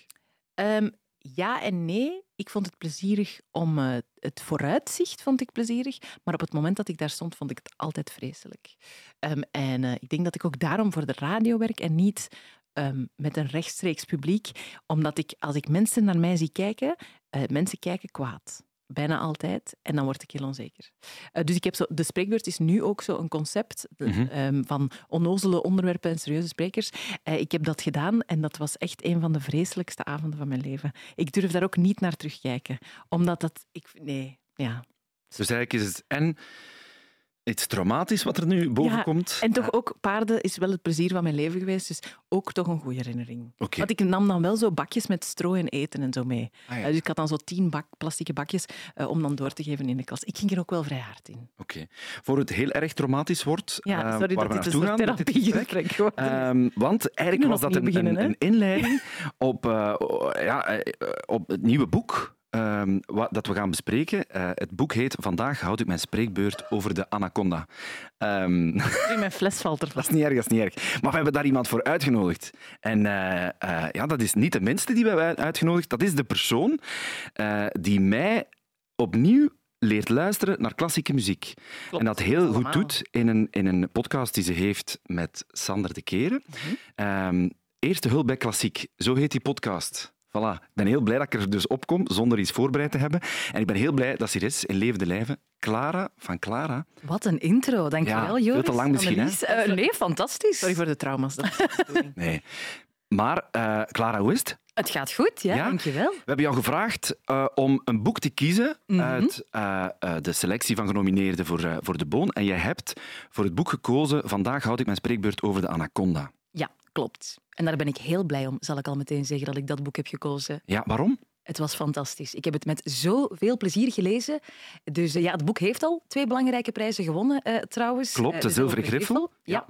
Um, ja en nee. Ik vond het plezierig om uh, het vooruitzicht vond ik plezierig, maar op het moment dat ik daar stond, vond ik het altijd vreselijk. Um, en ik denk dat ik ook daarom voor de radio werk en niet um, met een rechtstreeks publiek, omdat ik, als ik mensen naar mij zie kijken, uh, mensen kijken kwaad. Bijna altijd. En dan word ik heel onzeker. Uh, dus ik heb zo, de spreekbeurt is nu ook zo een concept mm -hmm. um, van onnozele onderwerpen en serieuze sprekers. Uh, ik heb dat gedaan en dat was echt een van de vreselijkste avonden van mijn leven. Ik durf daar ook niet naar terugkijken. Omdat dat... Ik, nee, ja. Dus eigenlijk is het en iets traumatisch wat er nu boven ja, komt. En toch ook, paarden is wel het plezier van mijn leven geweest, dus ook toch een goede herinnering. Okay. Want ik nam dan wel zo bakjes met stro en eten en zo mee. Ah, ja. uh, dus ik had dan zo tien bak, plastieke bakjes uh, om dan door te geven in de klas. Ik ging er ook wel vrij hard in. Oké. Okay. Voor het heel erg traumatisch wordt, ja, uh, sorry waar dat we naartoe therapiegesprek wordt. Um, want eigenlijk was dat een, beginnen, een, een, inleiding op, ja, op het nieuwe boek Um, wat, dat we gaan bespreken. Uh, het boek heet Vandaag houd ik mijn spreekbeurt over de anaconda. Um, mijn fles valt er Dat is niet erg, dat is niet erg. Maar we hebben daar iemand voor uitgenodigd. En uh, uh, ja, dat is niet de minste die we hebben uitgenodigd. Dat is de persoon die mij opnieuw leert luisteren naar klassieke muziek. Klopt, en dat heel goed doet in een, in een podcast die ze heeft met Sander de Keren. Mm -hmm. um, Eerste hulp bij klassiek, zo heet die podcast. Voilà. Ik ben heel blij dat ik er dus opkom, zonder iets voorbereid te hebben. En ik ben heel blij dat ze er is, in levende lijven. Clara van Clara. Wat een intro, dankjewel ja, Joris. Veel te lang misschien, hè? Uh, nee, fantastisch. Sorry voor de trauma's. nee. Maar, uh, Clara, hoe is het? Het gaat goed, ja, ja? dankjewel. We hebben jou gevraagd uh, om een boek te kiezen mm -hmm. uit uh, uh, de selectie van genomineerden voor, voor de Boon. En jij hebt voor het boek gekozen Vandaag houd ik mijn spreekbeurt over de anaconda. Ja, klopt. En daar ben ik heel blij om, zal ik al meteen zeggen, dat ik dat boek heb gekozen. Ja, waarom? Het was fantastisch. Ik heb het met zoveel plezier gelezen. Dus uh, ja, het boek heeft al twee belangrijke prijzen gewonnen, uh, trouwens. Klopt, de, uh, Zilveren Griffel. Ja.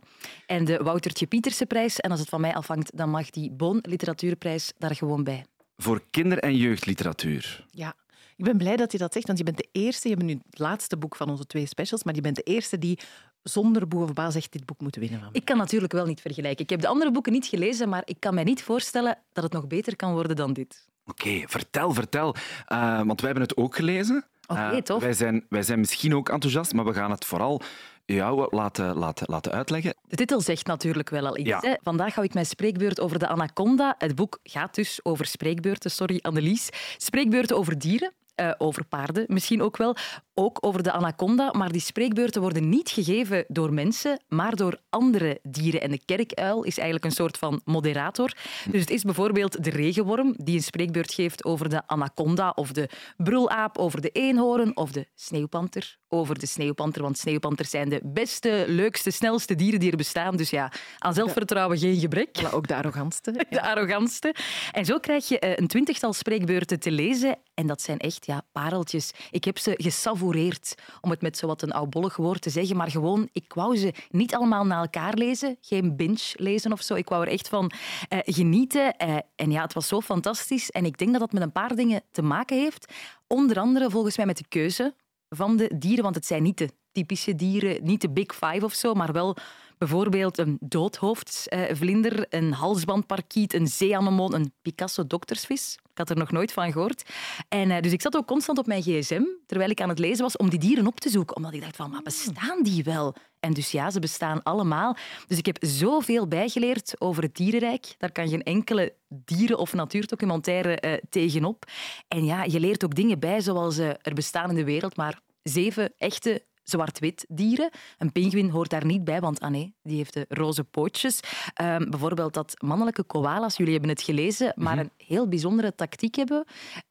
En de Woutertje Pieterse prijs. En als het van mij afhangt, dan mag die Boon Literatuurprijs daar gewoon bij. Voor kinder- en jeugdliteratuur. Ja, ik ben blij dat je dat zegt, want je bent de eerste, je bent nu het laatste boek van onze twee specials, maar je bent de eerste die zonder boe of baas echt dit boek moet winnen. Van ik kan natuurlijk wel niet vergelijken. Ik heb de andere boeken niet gelezen, maar ik kan mij niet voorstellen dat het nog beter kan worden dan dit. Oké, okay, vertel, vertel. Uh, want wij hebben het ook gelezen. Oké, okay, uh, tof. Wij zijn, wij zijn misschien ook enthousiast, maar we gaan het vooral jou laten, laten, laten uitleggen. De titel zegt natuurlijk wel al iets. Ja. Hè? Vandaag hou ik mijn spreekbeurt over de anaconda. Het boek gaat dus over spreekbeurten, sorry Annelies. Spreekbeurten over dieren. Uh, over paarden misschien ook wel, ook over de anaconda. Maar die spreekbeurten worden niet gegeven door mensen, maar door andere dieren. En de kerkuil is eigenlijk een soort van moderator. Dus het is bijvoorbeeld de regenworm die een spreekbeurt geeft over de anaconda, of de brulaap over de eenhoorn, of de sneeuwpanter over de sneeuwpanter. Want sneeuwpanters zijn de beste, leukste, snelste dieren die er bestaan. Dus ja, aan zelfvertrouwen geen gebrek. Maar ook de arrogantste. De arrogantste. En zo krijg je een twintigtal spreekbeurten te lezen. En dat zijn echt ja, pareltjes. Ik heb ze om het met zo wat een oudbollig woord te zeggen. Maar gewoon, ik wou ze niet allemaal na elkaar lezen. Geen binge lezen of zo. Ik wou er echt van uh, genieten. Uh, en ja, het was zo fantastisch. En ik denk dat dat met een paar dingen te maken heeft. Onder andere volgens mij met de keuze van de dieren. Want het zijn niet de typische dieren, niet de big five of zo, maar wel bijvoorbeeld een doodhoofdsvlinder, een halsbandparkiet, een zeeanemoon, een Picasso-doktersvis. Ik had er nog nooit van gehoord. En, dus ik zat ook constant op mijn gsm, terwijl ik aan het lezen was, om die dieren op te zoeken. Omdat ik dacht van, maar bestaan die wel? En dus ja, ze bestaan allemaal. Dus ik heb zoveel bijgeleerd over het dierenrijk. Daar kan geen enkele dieren- of natuurdocumentaire uh, tegenop. En ja, je leert ook dingen bij, zoals uh, er bestaan in de wereld maar zeven echte zwart-wit dieren. Een pinguïn hoort daar niet bij, want ah nee, die heeft de roze pootjes. Um, bijvoorbeeld dat mannelijke koala's, jullie hebben het gelezen, maar een heel bijzondere tactiek hebben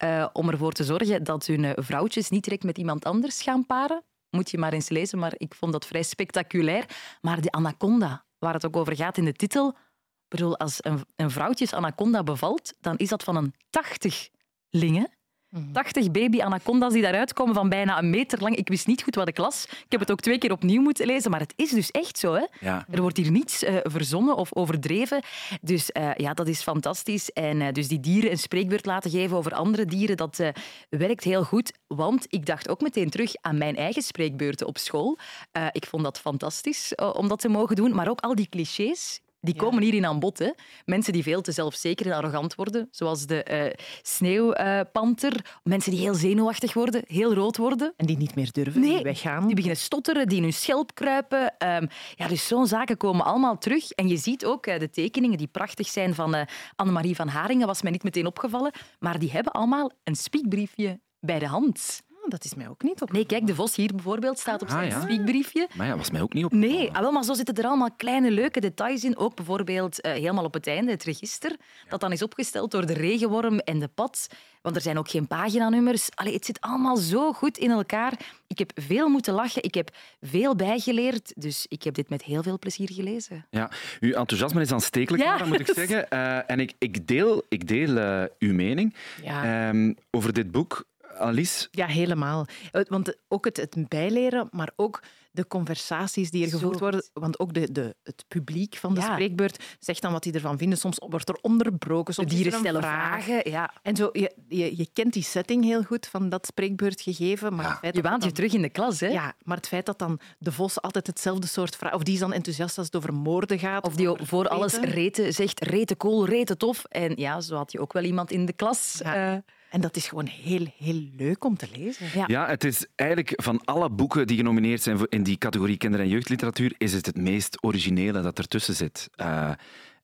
uh, om ervoor te zorgen dat hun vrouwtjes niet direct met iemand anders gaan paren. Moet je maar eens lezen, maar ik vond dat vrij spectaculair. Maar de anaconda, waar het ook over gaat in de titel... Bedoel, als een, een vrouwtjes anaconda bevalt, dan is dat van een tachtiglingen. 80 baby anaconda's die daaruit komen van bijna een meter lang. Ik wist niet goed wat ik las. Ik heb het ook twee keer opnieuw moeten lezen, maar het is dus echt zo. Hè? Ja. Er wordt hier niets uh, verzonnen of overdreven. Dus uh, ja, dat is fantastisch. En uh, dus die dieren een spreekbeurt laten geven over andere dieren, dat werkt heel goed. Want ik dacht ook meteen terug aan mijn eigen spreekbeurten op school. ik vond dat fantastisch om dat te mogen doen. Maar ook al die clichés die ja. komen hierin aan bod. Hè. Mensen die veel te zelfzeker en arrogant worden, zoals de uh, sneeuwpanter. Uh, mensen die heel zenuwachtig worden, heel rood worden. En die niet meer durven, nee, die weggaan. Die beginnen stotteren, die in hun schelp kruipen. Um, ja, dus zo'n zaken komen allemaal terug. En je ziet ook uh, de tekeningen die prachtig zijn van uh, Annemarie van Haringen, was mij niet meteen opgevallen. Maar die hebben allemaal een spiekbriefje bij de hand. Dat is mij ook niet op. Nee, kijk, de Vos hier bijvoorbeeld staat op Ah, zijn ja. spiekbriefje. Maar ja, was mij ook niet op. Nee, ah, wel, maar zo zitten er allemaal kleine leuke details in. Ook bijvoorbeeld eh, helemaal op het einde het register, dat dan is opgesteld door de regenworm en de pad. Want er zijn ook geen paginanummers. Allee, het zit allemaal zo goed in elkaar. Ik heb veel moeten lachen, ik heb veel bijgeleerd. Dus ik heb dit met heel veel plezier gelezen. Ja, uw enthousiasme is aanstekelijk, Ja. Lara, moet ik zeggen. Eh, en ik, ik deel, ik deel eh, uw mening Ja. Ehm, over dit boek. Alice, Ja, helemaal. Eh, Want ook het, het bijleren, maar ook de conversaties die er gevoerd worden. Want ook de, de, het publiek van de Ja. spreekbeurt zegt dan wat die ervan vinden. Soms wordt er onderbroken, De soms is dieren er stellen vragen. Ja. En zo, je, je, je kent die setting heel goed van dat spreekbeurt gegeven. Maar Ja. het feit Je waant je terug in de klas, hè? Ja, maar het feit dat dan de vos altijd hetzelfde soort vraag... Of die is dan enthousiast als het over moorden gaat. Of die voor alles eten. rete zegt, rete cool, rete tof. En ja, zo had je ook wel iemand in de klas. Ja. eh, En dat is gewoon heel, heel leuk om te lezen. Ja. ja, het is eigenlijk van alle boeken die genomineerd zijn in die categorie kinder- en jeugdliteratuur, is het het meest originele dat ertussen zit. Eh,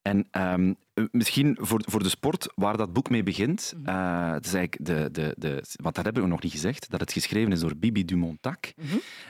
en ehm, eh, misschien voor, voor de sport, waar dat boek mee begint, eh, het is eigenlijk de, de, de, want dat hebben we nog niet gezegd, dat het geschreven is door Bibi Dumontac.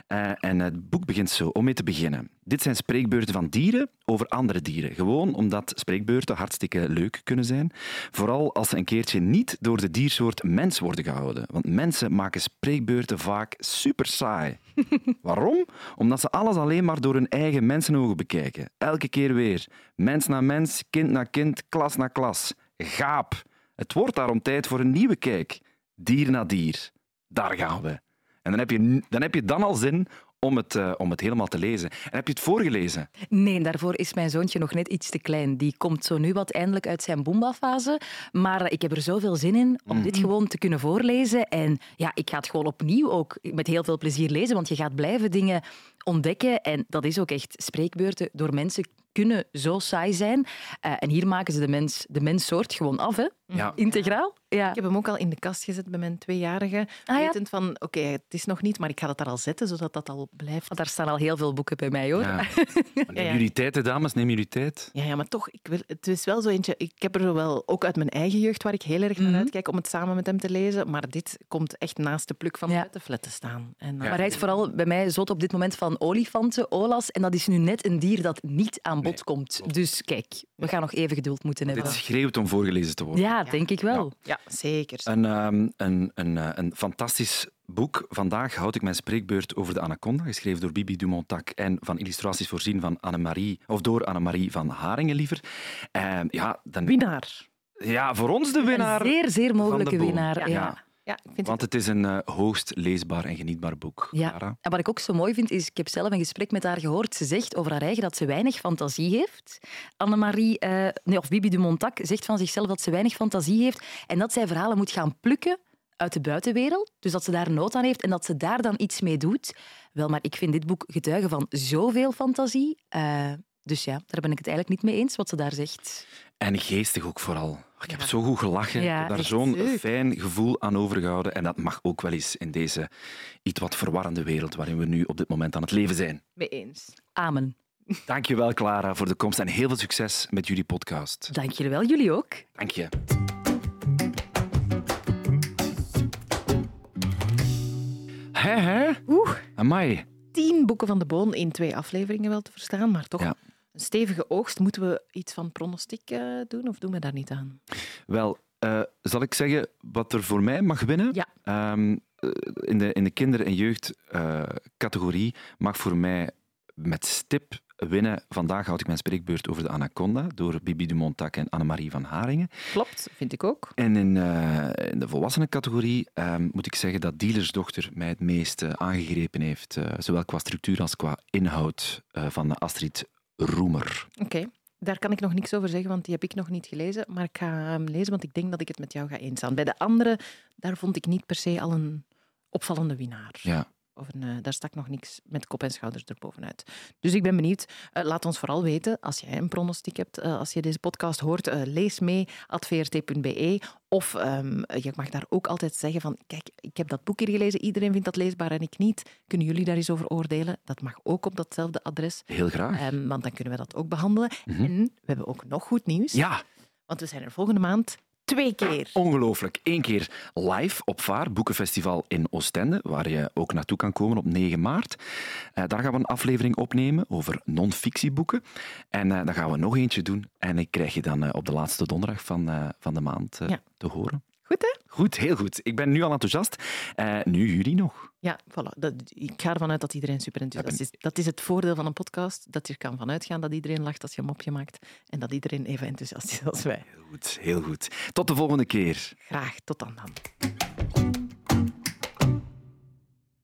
Eh, en het boek begint zo, om mee te beginnen. Dit zijn spreekbeurten van dieren over andere dieren. Gewoon omdat spreekbeurten hartstikke leuk kunnen zijn. Vooral als ze een keertje niet door de diersoort mens worden gehouden. Want mensen maken spreekbeurten vaak super saai. Waarom? Omdat ze alles alleen maar door hun eigen mensenogen bekijken. Elke keer weer. Mens na mens, kind na kind, klas na klas. Gaap. Het wordt daarom tijd voor een nieuwe kijk. Dier na dier. Daar gaan we. En dan heb je dan, heb je dan al zin om het, uh, om het helemaal te lezen. En heb je het voorgelezen? Nee, daarvoor is mijn zoontje nog net iets te klein. Die komt zo nu wat eindelijk uit zijn Boomba-fase. Maar ik heb er zoveel zin in om dit gewoon te kunnen voorlezen. En ja, ik ga het gewoon opnieuw ook met heel veel plezier lezen, want je gaat blijven dingen ontdekken. En dat is ook echt spreekbeurten door mensen kunnen zo saai zijn. Uh, en hier maken ze de, mens, de menssoort gewoon af, hè? Ja. integraal. Ja. Ik heb hem ook al in de kast gezet bij mijn tweejarige. Ah, wetend van, oké, het is nog niet, maar ik ga het daar al zetten, zodat dat al blijft. Want daar staan al heel veel boeken bij mij, hoor. Ja. Neem jullie tijd, dames, neem jullie tijd. Ja, ja maar toch, ik wil, het is wel zo eentje... Ik heb er wel, ook uit mijn eigen jeugd, waar ik heel erg naar mm uitkijk om het samen met hem te lezen. Maar dit komt echt naast de pluk van ja. de te staan. En, Maar hij is vooral bij mij zot op dit moment van olifanten, olas. En dat is nu net een dier dat niet aan bod komt. Dus kijk, we gaan nog even geduld moeten hebben. Dit schreeuwt om voorgelezen te worden. Ja, denk ik wel. Ja, zeker. Een, um, een, een, eh, een fantastisch boek. Vandaag houd ik mijn spreekbeurt over de anaconda, geschreven door Bibi Dumontac en van illustraties voorzien van Annemarie, of door Annemarie van Haringen liever. Uh, ja, dan... Winnaar. Ja, voor ons de winnaar. Een zeer, zeer mogelijke winnaar. ja. Ja, ik vind Want het is een uh, hoogst leesbaar en genietbaar boek. Ja. En wat ik ook zo mooi vind, is, ik heb zelf een gesprek met haar gehoord. Ze zegt over haar eigen dat ze weinig fantasie heeft. Annemarie, uh, nee, of Bibi de Montac, zegt van zichzelf dat ze weinig fantasie heeft en dat zij verhalen moet gaan plukken uit de buitenwereld. Dus dat ze daar nood aan heeft en dat ze daar dan iets mee doet. Wel, maar ik vind dit boek getuigen van zoveel fantasie. Uh, dus ja, daar ben ik het eigenlijk niet mee eens wat ze daar zegt. En geestig ook vooral. Ik heb zo goed gelachen. ik heb daar zo'n fijn gevoel aan overgehouden. En dat mag ook wel eens in deze iets wat verwarrende wereld waarin we nu op dit moment aan het leven zijn. Mee eens. Amen. Dankjewel, Clara, voor de komst en heel veel succes met jullie podcast. Dank jullie wel, jullie ook. Dank je. Hè, hè? Oeh. Amai. Tien boeken van de Boon in twee afleveringen wel te verstaan, maar toch... Ja een stevige oogst. Moeten we iets van pronostiek uh, doen of doen we daar niet aan? Wel, uh, zal ik zeggen wat er voor mij mag winnen? Ja. Um, in, de, in de kinder- en jeugdcategorie mag voor mij met stip winnen. Vandaag houd ik mijn spreekbeurt over de Anaconda door Bibi Dumontac en Annemarie van Haringen. Klopt, vind ik ook. En in, uh, in de volwassenencategorie um, moet ik zeggen dat Dealersdochter mij het meest uh, aangegrepen heeft. Uh, zowel qua structuur als qua inhoud van Astrid Roemer. Oké. Daar kan ik nog niks over zeggen, want die heb ik nog niet gelezen. Maar ik ga hem lezen, want ik denk dat ik het met jou ga eens Bij de andere, daar vond ik niet per se al een opvallende winnaar. Ja. Of een, uh, daar stak nog niks met kop en schouders erbovenuit. Dus ik ben benieuwd. Uh, laat ons vooral weten, als jij een pronostiek hebt, uh, als je deze podcast hoort, lees mee, vrt.be. Of um, je mag daar ook altijd zeggen van, kijk, ik heb dat boek hier gelezen, iedereen vindt dat leesbaar en ik niet. Kunnen jullie daar eens over oordelen? Dat mag ook op datzelfde adres. Heel graag. Um, want dan kunnen we dat ook behandelen. Mm -hmm. En we hebben ook nog goed nieuws. Ja. Want we zijn er volgende maand Twee keer. Ongelooflijk. Eén keer live op Vaar, Boekenfestival in Oostende, waar je ook naartoe kan komen op 9 maart. Uh, daar gaan we een aflevering opnemen over non-fictieboeken. En uh, dan gaan we nog eentje doen. En ik krijg je dan uh, op de laatste donderdag van, van de maand ja. te horen. Goed, hè? Goed, heel goed. Ik ben nu al enthousiast. Uh, nu jullie nog. Ja, voilà. Dat, ik ga ervan uit dat iedereen super enthousiast is. Dat is het voordeel van een podcast, dat je kan vanuit gaan dat iedereen lacht als je een mopje maakt en dat iedereen even enthousiast is als wij. Heel goed, heel goed. Tot de volgende keer. Graag, tot dan dan.